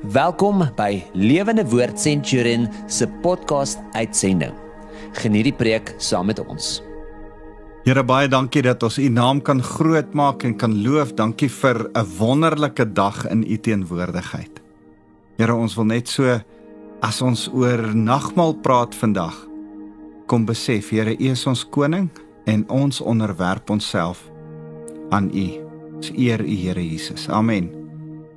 Welkom by Lewende Woord Centurion se podcast uitsending. Geniet die preek saam met ons. Here baie dankie dat ons u naam kan grootmaak en kan loof. Dankie vir 'n wonderlike dag in u teenwoordigheid. Here, ons wil net so as ons oor nagmaal praat vandag, kom besef, Here, u is ons koning en ons onderwerp onsself aan u. Ons eer u, Here Jesus. Amen.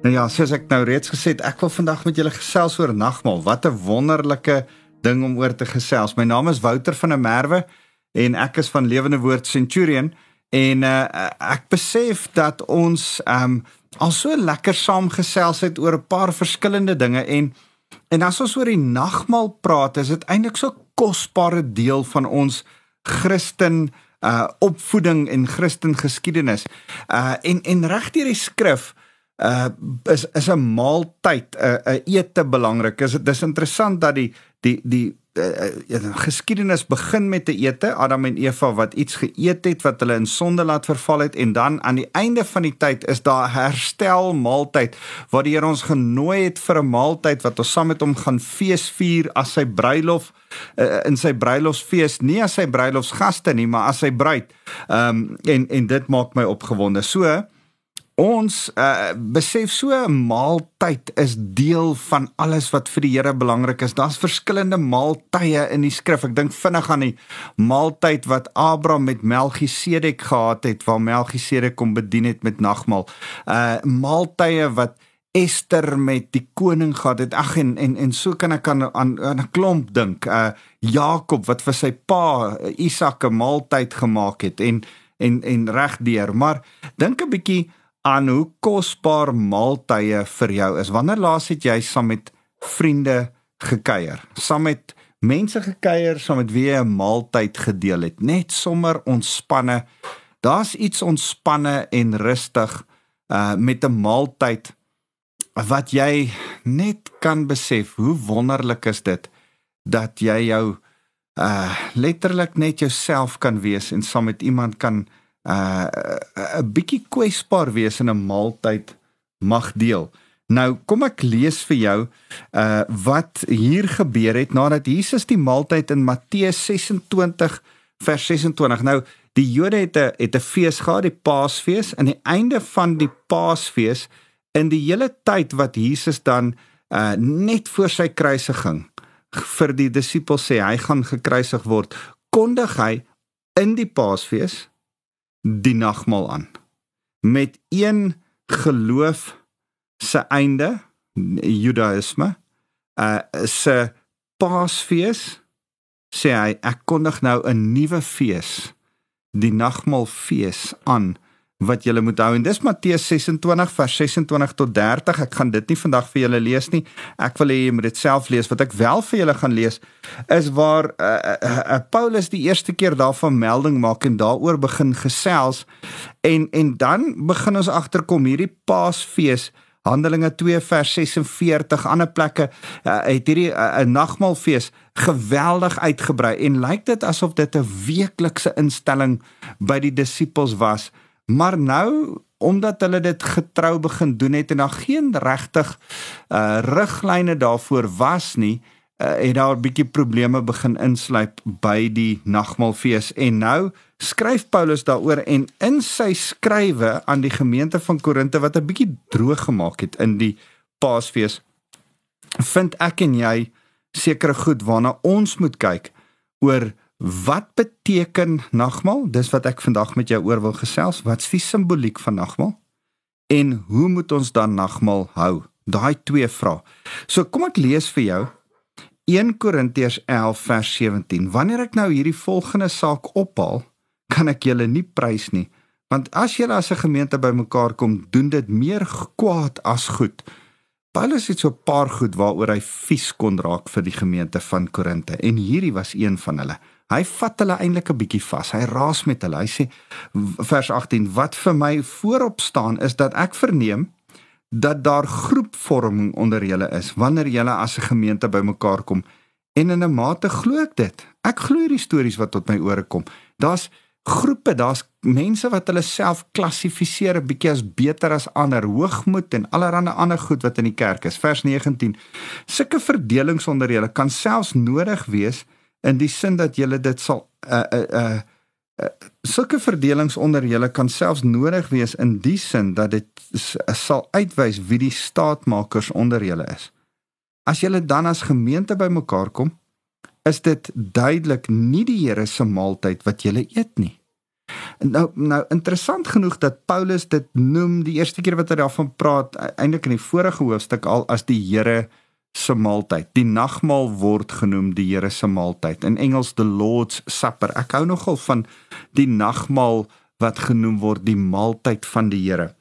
Nou ja, soos ek nou reeds gesê het, ek wil vandag met julle gesels oor nagmaal. Wat 'n wonderlike ding om oor te gesels. My naam is Wouter van der Merwe en ek is van Lewende Woord Centurion en uh, ek besef dat ons um al so lekker saam gesels het oor 'n paar verskillende dinge en en as ons oor die nagmaal praat, is dit eintlik so kosbare deel van ons Christen uh opvoeding en Christen geskiedenis. Uh en en regdeur die skrif uh is is 'n maaltyd 'n uh, 'n ete belangrik. Is dit is interessant dat die die die uh, uh, geskiedenis begin met 'n ete, Adam en Eva wat iets geëet het wat hulle in sonde laat verval het en dan aan die einde van die tyd is daar herstel maaltyd waar die Here ons genooi het vir 'n maaltyd wat ons saam met hom gaan feesvier as sy bruilof uh, in sy bruilofsfees, nie as sy bruilofsgaste nie, maar as sy bruid. Ehm um, en en dit maak my opgewonde. So Ons uh, besef so 'n maaltyd is deel van alles wat vir die Here belangrik is. Daar's verskillende maaltye in die skrif. Ek dink vinnig aan die maaltyd wat Abraham met Melchisedek gehad het waar Melchisedek kom bedien het met nagmaal. Uh maaltye wat Ester met die koning gehad het. Ag en en en so kan ek aan aan 'n klomp dink. Uh Jakob wat vir sy pa Isak 'n maaltyd gemaak het en en en regdeur. Maar dink 'n bietjie aan hoe kosbaar maaltye vir jou is. Wanneer laas het jy saam met vriende gekuier? Saam met mense gekuier, saam met wie jy 'n maaltyd gedeel het? Net sommer ontspanne. Daar's iets ontspanne en rustig uh met 'n maaltyd wat jy net kan besef hoe wonderlik is dit dat jy jou uh letterlik net jouself kan wees en saam met iemand kan uh 'n bietjie kwesbaar wees in 'n maaltyd mag deel. Nou kom ek lees vir jou uh wat hier gebeur het nadat Jesus die maaltyd in Matteus 26 vers 26. Nou die Jode het 'n het 'n fees gehad, die Paasfees, aan die einde van die Paasfees in die hele tyd wat Jesus dan uh net voor sy kruisiging vir die disippels sê hy gaan gekruisig word, kondig hy in die Paasfees die nagmaal aan. Met een geloof se einde judaïsme uh se paasfees sê hy ek kondig nou 'n nuwe fees die nagmaalfees aan wat julle moet hou en dis Matteus 26 vers 26 tot 30. Ek gaan dit nie vandag vir julle lees nie. Ek wil hê jy moet dit self lees. Wat ek wel vir julle gaan lees is waar uh, uh, uh, Paulus die eerste keer daarvan melding maak en daaroor begin gesels en en dan begin ons agterkom hierdie Paasfees Handelinge 2 vers 46 ander plekke uh, het hierdie 'n uh, nagmaalfees geweldig uitgebrei en lyk dit asof dit 'n weeklikse instelling by die disippels was. Maar nou omdat hulle dit getrou begin doen het en daar geen regtig uh riglyne daarvoor was nie, uh, het daar 'n bietjie probleme begin insluip by die nagmaalfees. En nou skryf Paulus daaroor en in sy skrywe aan die gemeente van Korinte wat 'n bietjie droog gemaak het in die Paasfees vind ek en jy sekere goed waarna ons moet kyk oor Wat beteken nagmaal? Dis wat ek vandag met jou oor wil gesels. Wat's die simboliek van nagmaal? En hoe moet ons dan nagmaal hou? Daai twee vrae. So kom ek lees vir jou 1 Korintiërs 11 vers 17. Wanneer ek nou hierdie volgende saak ophaal, kan ek julle nie prys nie, want as julle as 'n gemeente bymekaar kom, doen dit meer kwaad as goed. Paulus het so 'n paar goed waaroor hy vies kon raak vir die gemeente van Korinte en hierdie was een van hulle. Hy vat hulle eintlik 'n bietjie vas. Hy raas met hulle. Hy sê vers 18: "Wat vir my voorop staan is dat ek verneem dat daar groepvorming onder julle is wanneer julle as 'n gemeente bymekaar kom. En in 'n mate glo ek dit. Ek glo hierdie stories wat tot my ore kom. Daar's groepe, daar's mense wat hulle self klassifiseer 'n bietjie as beter as ander, hoogmoed en allerlei ander goed wat in die kerk is. Vers 19. Sulke verdelings onder julle kan selfs nodig wees in die sin dat julle dit sal uh uh uh Uh, sulke verdelings onder julle kan selfs nodig wees in die sin dat dit sal uitwys wie die staatmakers onder julle is. As julle dan as gemeente bymekaar kom, is dit duidelik nie die Here se maaltyd wat julle eet nie. Nou nou interessant genoeg dat Paulus dit noem die eerste keer wat hy daarvan praat e-, eintlik in die vorige hoofstuk al as die Here se maaltyd. Die nagmaal word genoem die Here se maaltyd. In Engels the Lord's Supper. Ek hou nogal van die nagmaal wat genoem word die maaltyd van die Here.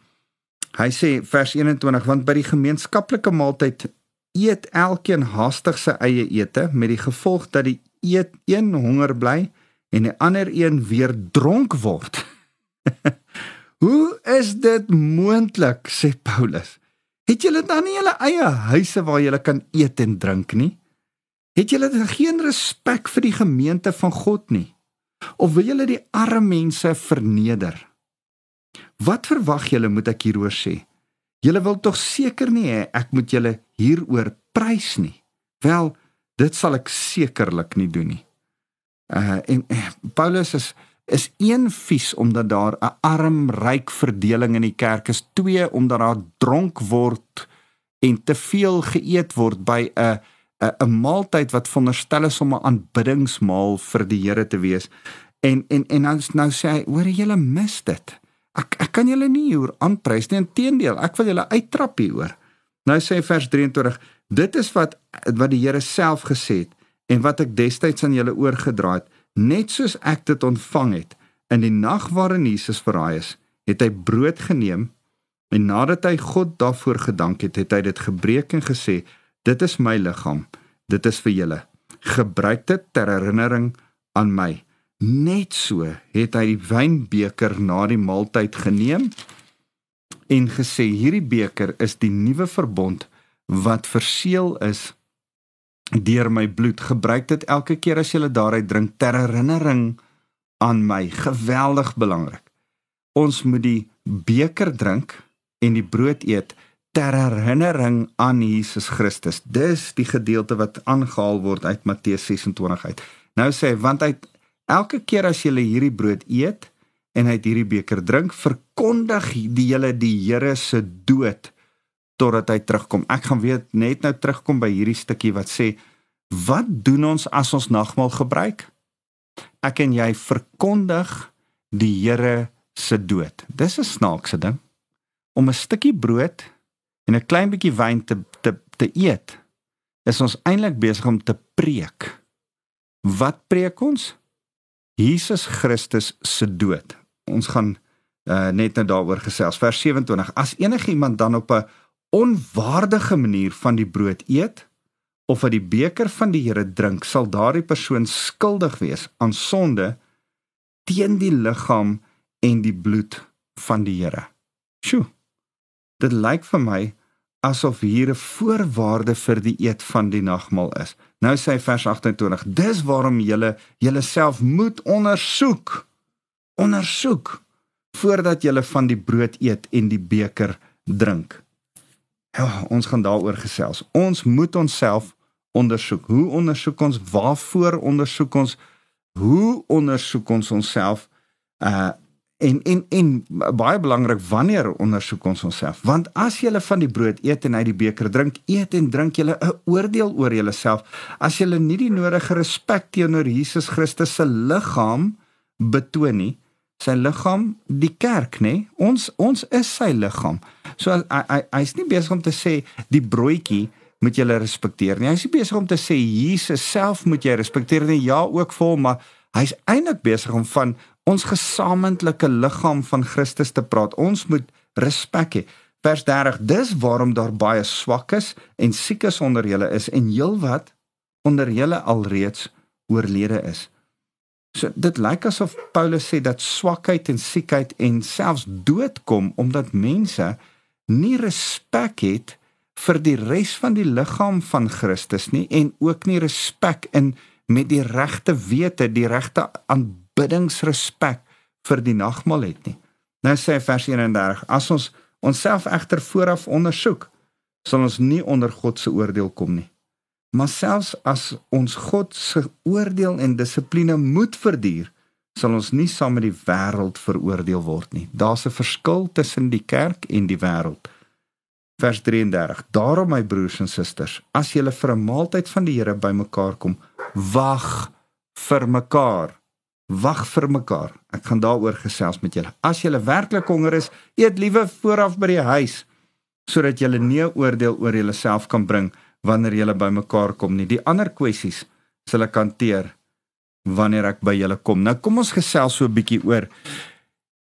Hy sê vers 21 want by die gemeenskaplike maaltyd eet elkeen haastig sy eie ete met die gevolg dat die eet een honger bly en die ander een weer dronk word. Hoe is dit moontlik sê Paulus? Het julle dan nie julle eie huise waar julle kan eet en drink nie? Het julle geen respek vir die gemeente van God nie? Of wil julle die arme mense verneder? Wat verwag julle moet ek hieroor sê? Julle wil tog seker nie hê ek moet julle hieroor prys nie. Wel, dit sal ek sekerlik nie doen nie. Uh en uh, Paulus is is een vies omdat daar 'n arm-ryk verdeling in die kerk is, twee omdat daar dronk word en te veel geëet word by 'n 'n 'n maaltyd wat veronderstel is om 'n aanbiddingsmaal vir die Here te wees. En en en nou nou sê hy, hoor jy julle mis dit. Ek ek kan julle nie hier aanprys nie. Inteendeel, ek wil julle uittrap hieroor. Nou sê vers 23, dit is wat wat die Here self gesê het en wat ek destyds aan julle oorgedra het, net soos ek dit ontvang het in die nag waarin Jesus verraai is, het hy brood geneem en nadat hy God daarvoor gedank het, het hy dit gebreek en gesê, dit is my liggaam, dit is vir julle. Gebruik dit ter herinnering aan my. Net so het hy die wynbeker na die maaltyd geneem en gesê hierdie beker is die nuwe verbond wat verseël is deur my bloed. Gebruik dit elke keer as jy daaruit drink ter herinnering aan my. Geweldig belangrik. Ons moet die beker drink en die brood eet ter herinnering aan Jesus Christus. Dis die gedeelte wat aangehaal word uit Matteus 26 uit. Nou sê hy want uit Elke keer as jy hierdie brood eet en uit hierdie beker drink, verkondig die hele die Here se dood totdat hy terugkom. Ek gaan weer net nou terugkom by hierdie stukkie wat sê wat doen ons as ons nagmaal gebruik? Ek en jy verkondig die Here se dood. Dis 'n snaakse ding om 'n stukkie brood en 'n klein bietjie wyn te te te eet. Is ons eintlik besig om te preek? Wat preek ons? Jesus Christus se dood. Ons gaan uh, net nou daaroor gesels. Vers 27. As enigiemand dan op 'n onwaardige manier van die brood eet of uit die beker van die Here drink, sal daardie persoon skuldig wees aan sonde teen die liggaam en die bloed van die Here. Sjoe. Dit lyk vir my asof hier 'n voorwaarde vir die eet van die nagmaal is. Nou sê vers 28: Dis waarom julle julleself moet ondersoek. Ondersoek voordat julle van die brood eet en die beker drink. Ja, ons gaan daaroor gesels. Ons moet onsself ondersoek. Hoe ondersoek ons? Waarvoor ondersoek ons? Hoe ondersoek ons onsself? Uh En en en baie belangrik wanneer ondersoek ons onsself want as jy van die brood eet en uit die beker drink eet en drink jy 'n oordeel oor jouself as jy nie die nodige respek teenoor Jesus Christus se liggaam betoon nie sy liggaam die kerk nê ons ons is sy liggaam so hy hy hy's nie besig om te sê die broodjie moet jy respekteer nie hy's nie besig om te sê Jesus self moet jy respekteer nie ja ook vol maar hy's eintlik besig om van ons gesamentlike liggaam van Christus te praat. Ons moet respek hê. Vers 30: Dis waarom daar baie swakkes en siekes onder julle is en heelwat onder julle alreeds oorlede is. So dit lyk asof Paulus sê dat swakheid en siekheid en selfs dood kom omdat mense nie respek het vir die res van die liggaam van Christus nie en ook nie respek in met die regte wete, die regte aan aanbiddingsrespek vir die nagmaal het nie. Nou sê vers 31: As ons onsself egter vooraf ondersoek, sal ons nie onder God se oordeel kom nie. Maar selfs as ons God se oordeel en dissipline moet verduur, sal ons nie saam met die wêreld veroordeel word nie. Daar's 'n verskil tussen die kerk en die wêreld. Vers 33. Daarom my broers en susters, as julle vir 'n maaltyd van die Here bymekaar kom, wag vir mekaar. Wag vir mekaar. Ek gaan daaroor gesels met julle. As julle werklik honger is, eet liewe vooraf by die huis sodat julle nie oordeel oor julleself kan bring wanneer julle bymekaar kom nie. Die ander kwessies sal ek hanteer wanneer ek by julle kom. Nou kom ons gesels so 'n bietjie oor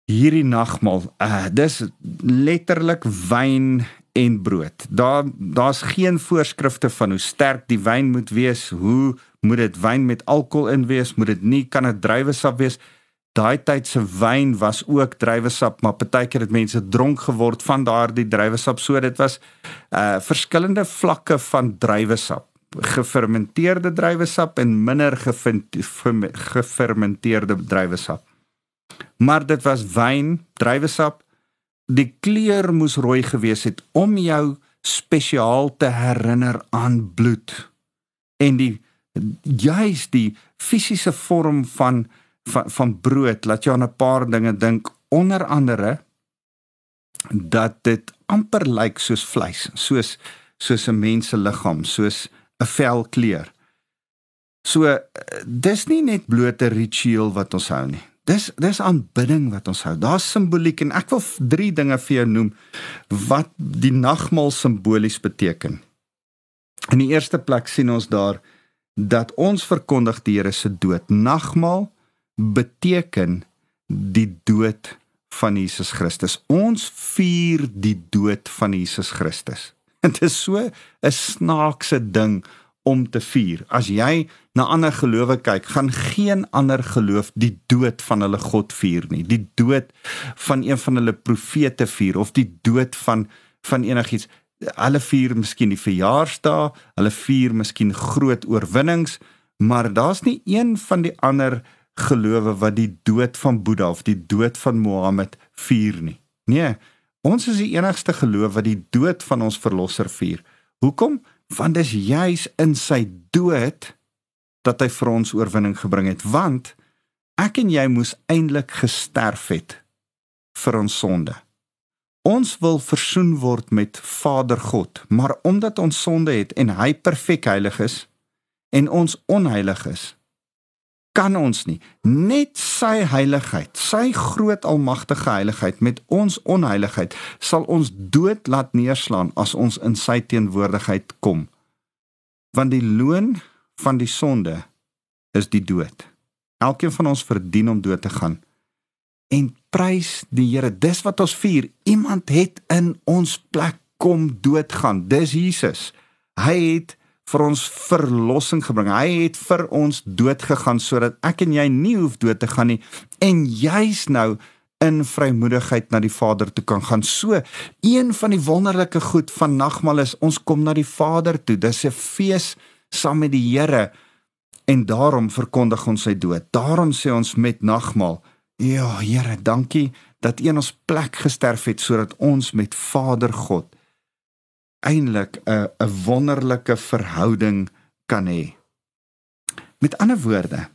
hierdie nagmaal. Uh dis letterlik wyn en brood. Daar daar's geen voorskrifte van hoe sterk die wyn moet wees, hoe moet dit wyn met alkohol in wees, moet dit nie kan dit druiwesap wees. Daai tyd se wyn was ook druiwesap, maar partykeer het mense dronk geword van daardie druiwesap, so dit was uh verskillende vlakke van druiwesap gefermenteerde druiwesap en minder gefermenteerde druiwesap. Maar dit was wyn, druiwesap. Die kleur moes rooi gewees het om jou spesiaal te herinner aan bloed. En die juis die fisiese vorm van van van brood laat jou aan 'n paar dinge dink onder andere dat dit amper lyk soos vleis, soos soos 'n mens se liggaam, soos 'n vel kleur. So dis nie net blote ritueel wat ons hou nie. Dis dis aanbidding wat ons hou. Daar's simboliek en ek wil drie dinge vir jou noem wat die nagmaal simbolies beteken. In die eerste plek sien ons daar dat ons verkondig die Here se dood. Nagmaal beteken die dood van Jesus Christus. Ons vier die dood van Jesus Christus. Dit is so 'n snaakse ding om te vier. As jy na ander gelowe kyk, gaan geen ander geloof die dood van hulle God vier nie. Die dood van een van hulle profete vier of die dood van van enigiets. Hulle vier miskien die verjaarsdae, hulle vier miskien groot oorwinnings, maar daar's nie een van die ander gelowe wat die dood van Boeddha of die dood van Mohammed vier nie. Nee, Ons is die enigste geloof wat die dood van ons verlosser vier. Hoekom? Want dis juis in sy dood dat hy vir ons oorwinning gebring het, want ek en jy moes eintlik gesterf het vir ons sonde. Ons wil versoen word met Vader God, maar omdat ons sonde het en hy perfek heilig is en ons onheilig is, kan ons nie net sy heiligheid, sy groot almagtige heiligheid met ons onheiligheid sal ons dood laat neerslaan as ons in sy teenwoordigheid kom. Want die loon van die sonde is die dood. Elkeen van ons verdien om dood te gaan. En prys die Here, dis wat ons vier. Iemand het in ons plek kom doodgaan. Dis Jesus. Hy het vir ons verlossing gebring. Hy het vir ons dood gegaan sodat ek en jy nie hoef dood te gaan nie en jy's nou in vrymoedigheid na die Vader toe kan gaan. So, een van die wonderlike goed van nagmaal is ons kom na die Vader toe. Dis 'n fees saam met die Here en daarom verkondig ons sy dood. Daarom sê ons met nagmaal: "Ja, Here, dankie dat U in ons plek gesterf het sodat ons met Vader God eintlik 'n 'n wonderlike verhouding kan hê. Met ander woorde,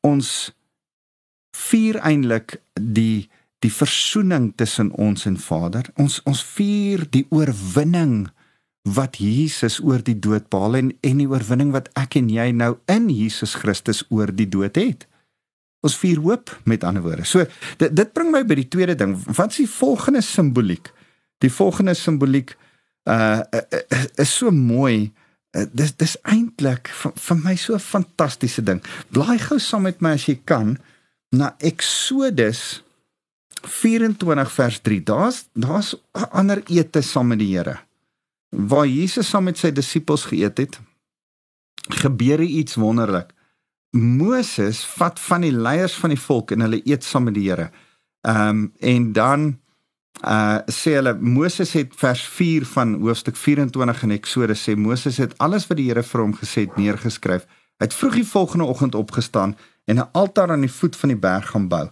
ons vier eintlik die die versoening tussen ons en Vader. Ons ons vier die oorwinning wat Jesus oor die dood behaal en en die oorwinning wat ek en jy nou in Jesus Christus oor die dood het. Ons vier hoop met ander woorde. So dit dit bring my by die tweede ding. Wat is die volgende simboliek? Die volgende simboliek uh, uh is so mooi. Uh, dis dis eintlik vir, my so 'n fantastiese ding. Blaai gou saam met my as jy kan na Exodus 24 vers 3. Daar's daar's 'n ander ete saam met die Here. Waar Jesus saam met sy disippels geëet het, gebeur iets wonderlik. Moses vat van die leiers van die volk en hulle eet saam met die Here. Ehm um, en dan uh sê hulle Moses het vers 4 van hoofstuk 24 in Eksodus sê Moses het alles wat die Here vir hom gesê het neergeskryf. Hy het vroeg die volgende oggend opgestaan en 'n altaar aan die voet van die berg gaan bou.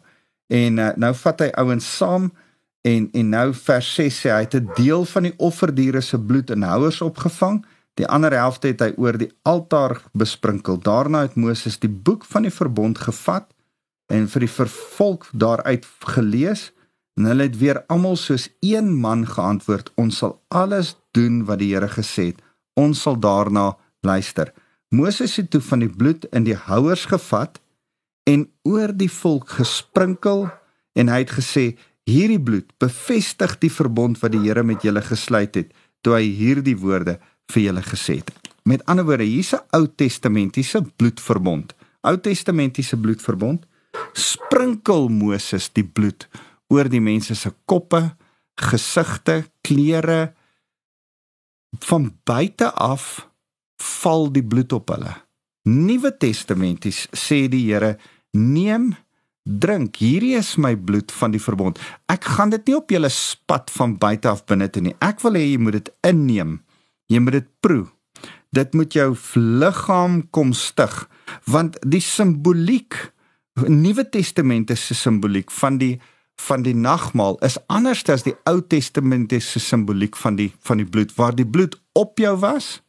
En uh, nou vat hy ouens saam en en nou vers 6 sê hy het 'n deel van die offerdiere se bloed in houers opgevang. Die ander helfte het hy oor die altaar besprinkel. Daarna het Moses die boek van die verbond gevat en vir die volk daaruit gelees. En hulle het weer almal soos een man geantwoord: "Ons sal alles doen wat die Here gesê het. Ons sal daarna luister." Moses het toe van die bloed in die houers gevat en oor die volk gesprinkel en hy het gesê: "Hierdie bloed bevestig die verbond wat die Here met julle gesluit het toe hy hierdie woorde vir julle gesê het." Met ander woorde, hier's 'n Ou Testamentiese bloedverbond. Ou Testamentiese bloedverbond sprinkel Moses die bloed oor die mense se koppe, gesigte, klere van buite af val die bloed op hulle. Nuwe Testamenties sê die Here: "Neem, drink. Hierdie is my bloed van die verbond. Ek gaan dit nie op julle spat van buite af binne toe nie. Ek wil hê jy moet dit inneem. Jy moet dit proe. Dit moet jou liggaam kom stig, want die simboliek Nuwe Testamentiese simboliek van die van die nagmaal is anders as die Ou Testamentiese simboliek van die van die bloed. Waar die bloed op jou was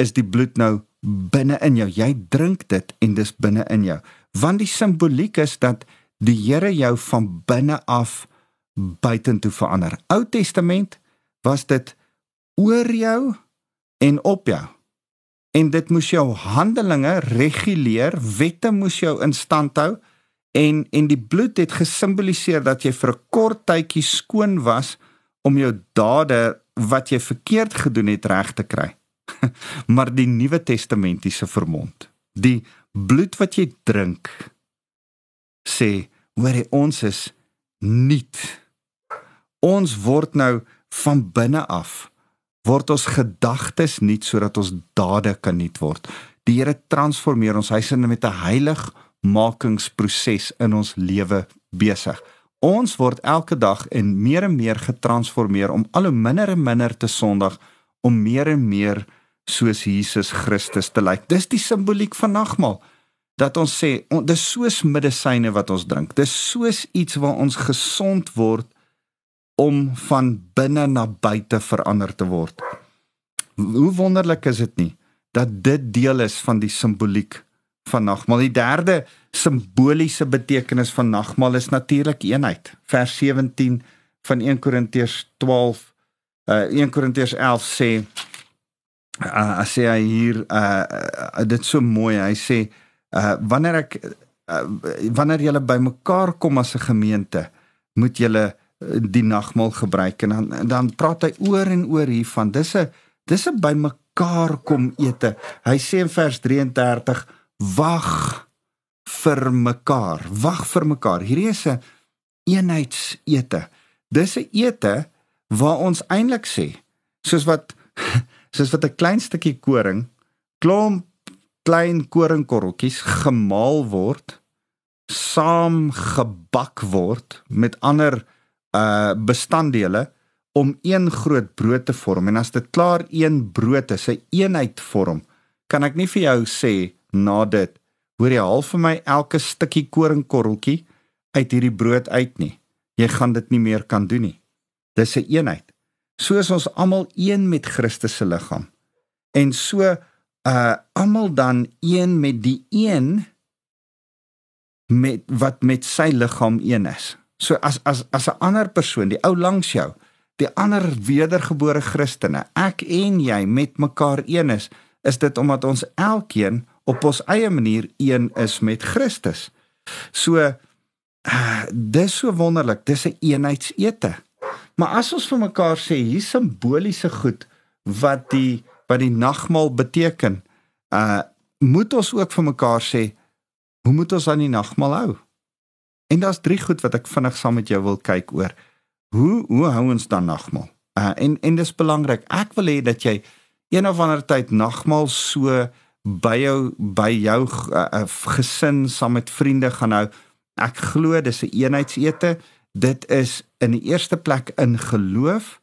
is die bloed nou binne in jou. Jy drink dit en dis binne in jou. Want die simboliek is dat die Here jou van binne af buitentoe verander. Ou Testament was dit oor jou en op jou. En dit moes jou handelinge reguleer wette moes jou in stand hou en en die bloed het gesimboliseer dat jy vir 'n kort tydjie skoon was om jou dade wat jy verkeerd gedoen het reg te kry. maar die Nuwe Testamentiese vermond, die bloed wat jy drink sê hoor jy ons is nuut. Ons word nou van binne af word ons gedagtes nuut sodat ons dade kan nuut word. Die Here transformeer ons, hy's in met 'n heilig makingsproses in ons lewe besig. Ons word elke dag en meer en meer getransformeer om al hoe minder en minder te sondig om meer en meer soos Jesus Christus te lyk. Dis die simboliek van nagmaal. Dat ons sê, on, dis soos medisyne wat ons drink. Dis soos iets waar ons gesond word om van binne na buite verander te word. Hoe wonderlik is dit nie dat dit deel is van die simboliek van nagmaal. Die derde simboliese betekenis van nagmaal is natuurlik eenheid. Vers 17 van 1 Korintiërs 12 uh 1 Korintiërs 11 sê uh as hy hier uh, uh dit so mooi. Hy sê uh wanneer ek uh, wanneer julle bymekaar kom as 'n gemeente, moet julle die nagmaal gebruik en dan dan praat hy oor en oor hiervan. Dis 'n dis 'n bymekaar kom ete. Hy sê in vers 33 wag vir mekaar. Wag vir mekaar. Hierdie is 'n eenheidsete. Dis 'n ete waar ons eintlik sê, soos wat soos wat 'n klein stukkie koring, klomp klein koringkorreltjies gemaal word, saam gebak word met ander uh bestanddele om een groot brood te vorm en as dit klaar een brood is, 'n eenheid vorm, kan ek nie vir jou sê na dit hoor jy half vir my elke stukkie koringkorreltjie uit hierdie brood uit nie. Jy gaan dit nie meer kan doen nie. Dis 'n eenheid. Soos ons almal een met Christus se liggaam. En so uh almal dan een met die een met wat met sy liggaam een is. So as as as 'n ander persoon die ou langs jou die ander wedergebore Christene ek en jy met mekaar een is is dit omdat ons elkeen op ons eie manier een is met Christus. So uh, dis so wonderlik, dis 'n een eenheidsete. Maar as ons vir mekaar sê hier simboliese goed wat die wat die nagmaal beteken, uh moet ons ook vir mekaar sê hoe moet ons aan die nagmaal hou? En daar's drie goed wat ek vinnig saam met jou wil kyk oor. Hoe hoe hou ons dan nagmaal? Uh en en dis belangrik. Ek wil hê dat jy een of ander tyd nagmaal so by jou by jou uh, gesin saam met vriende gaan hou. Ek glo dis 'n een eenheidsete. Dit is in die eerste plek in geloof.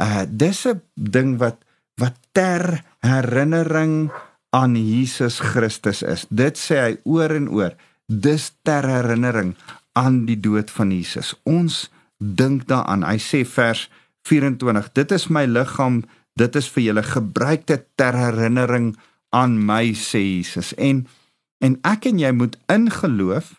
Uh dis 'n ding wat wat ter herinnering aan Jesus Christus is. Dit sê hy oor en oor. Dis ter herinnering aan die dood van Jesus. Ons dink daaraan. Hy sê vers 24: Dit is my liggaam, dit is vir julle gebruik dit ter herinnering aan my sê Jesus. En en ek en jy moet in geloof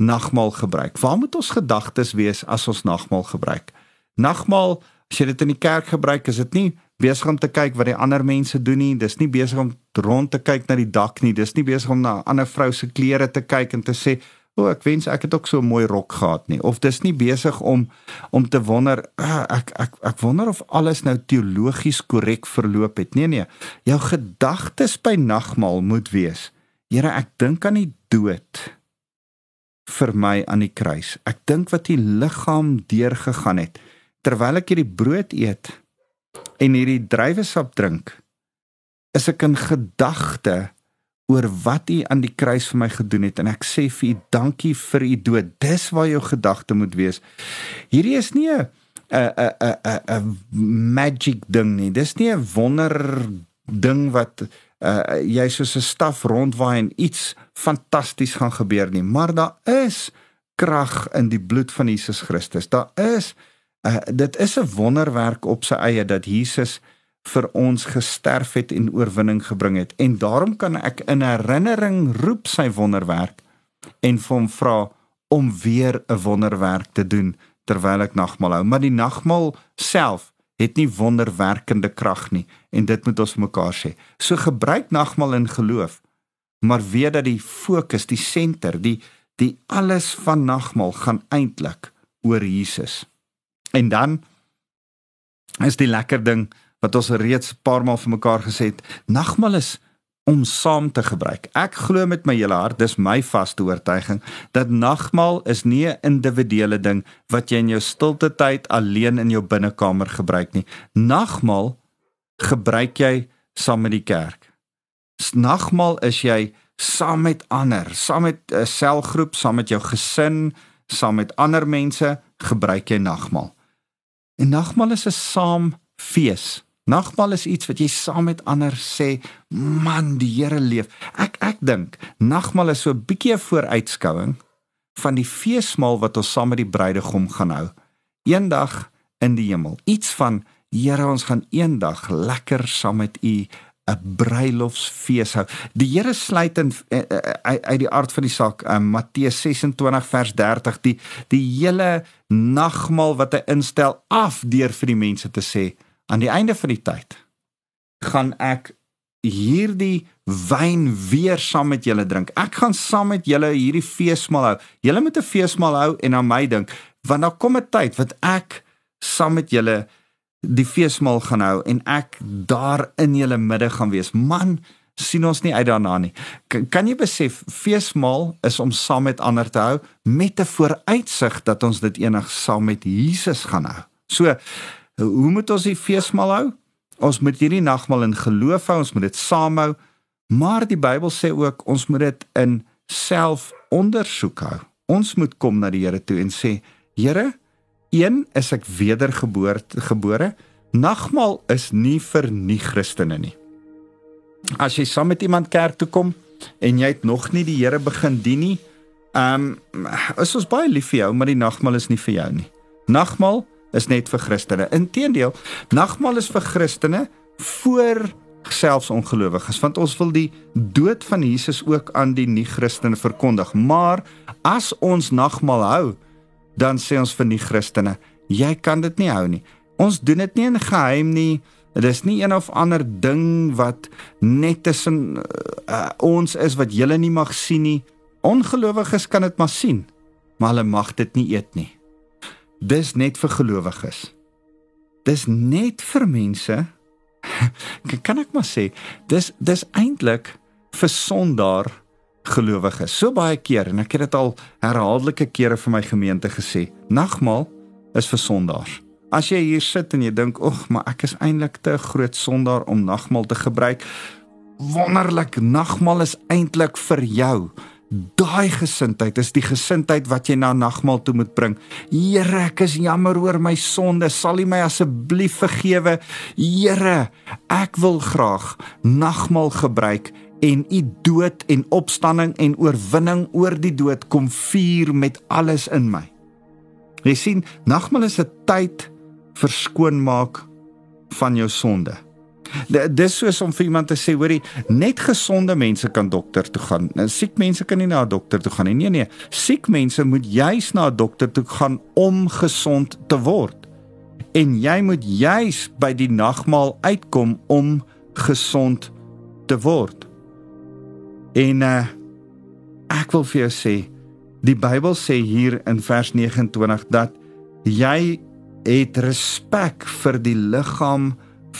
nagmaal gebruik. Waar moet ons gedagtes wees as ons nagmaal gebruik? Nagmaal, as jy dit in die kerk gebruik, is dit nie besig om te kyk wat die ander mense doen nie. Dis nie besig om rond te kyk na die dak nie. Dis nie besig om na 'n ander vrou se klere te kyk en te sê, "O, oh, ek wens ek het ook so 'n mooi rok gehad nie." Of dis nie besig om om te wonder, ah, "Ek ek ek wonder of alles nou teologies korrek verloop het." Nee nee. Jou gedagtes by nagmaal moet wees, Here, ek dink aan die dood vir my aan die kruis. Ek dink wat die liggaam deurgegaan het terwyl ek hierdie brood eet en hierdie druiwesap drink, is ek in gedagte oor wat u aan die kruis vir my gedoen het en ek sê vir u dankie vir u dood. Dis waar jou gedagte moet wees. Hierdie is nie 'n 'n 'n 'n magic ding nie. Dis nie 'n wonder ding wat uh, jy soos 'n staf rondwaai en iets fantasties gaan gebeur nie, maar daar is krag in die bloed van Jesus Christus. Daar is Uh, dit is 'n wonderwerk op sy eie dat Jesus vir ons gesterf het en oorwinning gebring het. En daarom kan ek in herinnering roep sy wonderwerk en vir hom vra om weer 'n wonderwerk te doen terwyl ek nagmaal hou. Maar die nagmaal self het nie wonderwerkende krag nie en dit moet ons mekaar sê. So gebruik nagmaal in geloof maar weet dat die fokus die senter die die alles van nagmaal gaan eintlik oor Jesus. En dan is die lekker ding wat ons reeds 'n paar maal vir mekaar gesê het, nagmaal is om saam te gebruik. Ek glo met my hele hart, dis my vaste oortuiging dat nagmaal is nie 'n individuele ding wat jy in jou stilte tyd alleen in jou binnekamer gebruik nie. Nagmaal gebruik jy saam met die kerk. Nagmaal is jy saam met ander, saam met 'n selgroep, saam met jou gesin, saam met ander mense gebruik jy nagmaal. En nagmaal is 'n saam fees. Nagmaal is iets wat jy saam met ander sê, man, die Here leef. Ek ek dink nagmaal is so 'n bietjie 'n vooruitskouing van die feesmaal wat ons saam met die bruidegom gaan hou. Eendag in die hemel. Iets van Here, ons gaan eendag lekker saam met U 'n bruilofsfees hou. Die Here sluit in uh, uh, uit die aard van die saak, uh, Matteus 26 vers 30, die die hele nagmaal wat hy instel af deur vir die mense te sê aan die einde van die tyd gaan ek hierdie wyn weer saam met julle drink. Ek gaan saam met julle hierdie feesmaal hou. Julle moet 'n feesmaal hou en aan my dink, want daar kom 'n tyd wat ek saam met julle die feesmaal gaan hou en ek daar in julle midde gaan wees. Man, sien ons nie uit daarna nie. Kan, kan jy besef feesmaal is om saam met ander te hou met 'n vooruitsig dat ons dit eendag saam met Jesus gaan hou. So, hoe moet ons die feesmaal hou? Ons moet hierdie nagmaal in geloof hou, ons moet dit saam hou. Maar die Bybel sê ook ons moet dit in selfondersoek hou. Ons moet kom na die Here toe en sê, Here, Een is ek wedergeboorte gebore. Nagmaal is nie vir nie Christene nie. As jy saam met iemand kerk toe kom en jy het nog nie die Here begin dien nie, ehm um, is ons baie lief vir jou, maar die nagmaal is nie vir jou nie. Nagmaal is net vir Christene. Inteendeel, nagmaal is vir Christene voor selfs ongelowiges want ons wil die dood van Jesus ook aan die nie-Christene verkondig. Maar as ons nagmaal hou, dan sê ons vir die Christene, jy kan dit nie hou nie. Ons doen dit nie in geheim nie. Dit is nie een of ander ding wat net tussen uh, ons is wat julle nie mag sien nie. Ongelowiges kan dit maar sien, maar hulle mag dit nie eet nie. Dis net vir gelowiges. Dis net vir mense kan ek maar sê, dis dis eintlik vir sondaar gelowiges. So baie keer en ek het dit al herhaaldelike kere vir my gemeente gesê. Nagmaal is vir sondaars. As jy hier sit en jy dink, "Ag, maar ek is eintlik te groot sondaar om nagmaal te gebruik." Wonderlik, nagmaal is eintlik vir jou. Daai gesindheid is die gesindheid wat jy na nagmaal toe moet bring. Here, ek is jammer oor my sonde. Sal U my asseblief vergewe? Here, ek wil graag nagmaal gebruik en u dood en opstanding en oorwinning oor die dood kom vier met alles in my. Jy sien, nagmaal is 'n tyd vir skoonmaak van jou sonde. Dis soos om vir iemand te sê, hoorie, net gesonde mense kan dokter toe gaan. Nou siek mense kan nie na 'n dokter toe gaan nie. Nee nee, siek mense moet juis na 'n dokter toe gaan om gesond te word. En jy moet juis by die nagmaal uitkom om gesond te word. En uh ek wil vir jou sê, die Bybel sê hier in vers 29 dat jy het respek vir die liggaam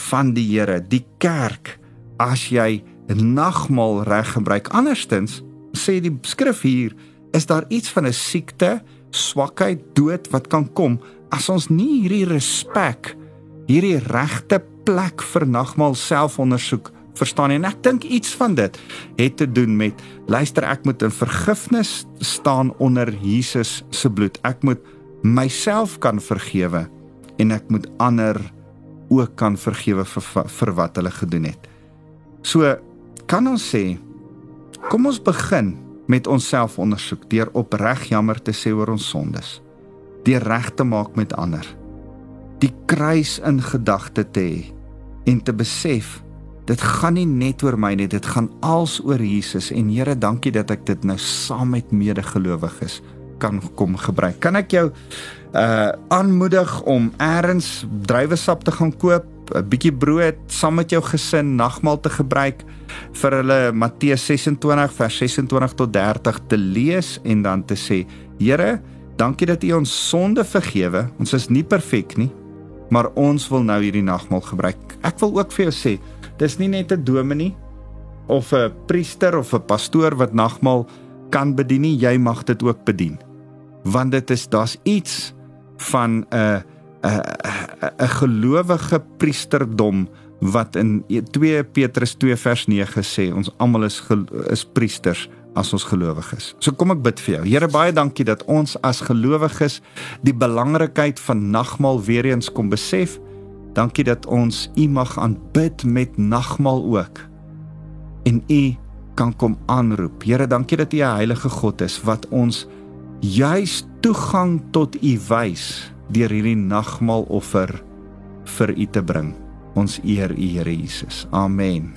van die Here, die kerk, as jy nagmaal reg gebruik. Anderstens sê die skrif hier, is daar iets van 'n siekte, swakheid, dood wat kan kom as ons nie hierdie respek, hierdie regte plek vir nagmaal selfondersoek verstaan en ek dink iets van dit het te doen met luister ek moet in vergifnis staan onder Jesus se bloed. Ek moet myself kan vergewe en ek moet ander ook kan vergewe vir, vir wat hulle gedoen het. So kan ons sê kom ons begin met onsself ondersoek deur opreg jammer te sê oor ons sondes. Deur reg te maak met ander. Die kruis in gedagte te hê en te besef dit gaan nie net oor my nie, dit gaan als oor Jesus en Here, dankie dat ek dit nou saam met medegelowiges kan kom gebruik. Kan ek jou uh aanmoedig om eers druiwesap te gaan koop, 'n bietjie brood saam met jou gesin nagmaal te gebruik vir hulle Matteus 26 vers 26 tot 30 te lees en dan te sê: Here, dankie dat U ons sonde vergewe. Ons is nie perfek nie, maar ons wil nou hierdie nagmaal gebruik. Ek wil ook vir jou sê, dis nie net 'n dominee of 'n priester of 'n pastoor wat nagmaal kan bedien nie, jy mag dit ook bedien. Want dit is daar's iets van 'n 'n 'n gelowige priesterdom wat in 2 Petrus 2 vers 9 sê ons almal is is priesters as ons gelowig is. So kom ek bid vir jou. Here baie dankie dat ons as gelowiges die belangrikheid van nagmaal weer eens kom besef. Dankie dat ons U mag aanbid met nagmaal ook. En U kan kom aanroep. Here, dankie dat U 'n heilige God is wat ons juis toegang tot U wys deur hierdie nagmaaloffer vir U te bring. Ons eer U, Here Jesus. Amen.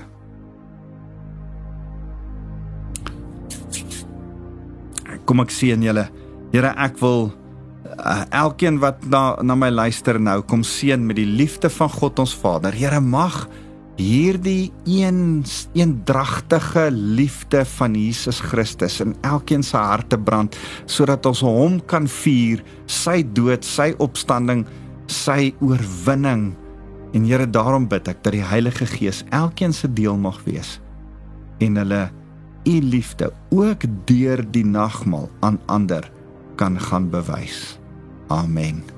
Kom ek sien julle. Here, ek wil uh, elkeen wat na na my luister nou kom seën met die liefde van God ons Vader. Here mag hierdie een eendragtige liefde van Jesus Christus in elkeen se harte brand sodat ons hom kan vier, sy dood, sy opstanding, sy oorwinning. En Here, daarom bid ek dat die Heilige Gees elkeen se deel mag wees en hulle u liefde ook deur die nagmaal aan ander kan gaan bewys. Amen.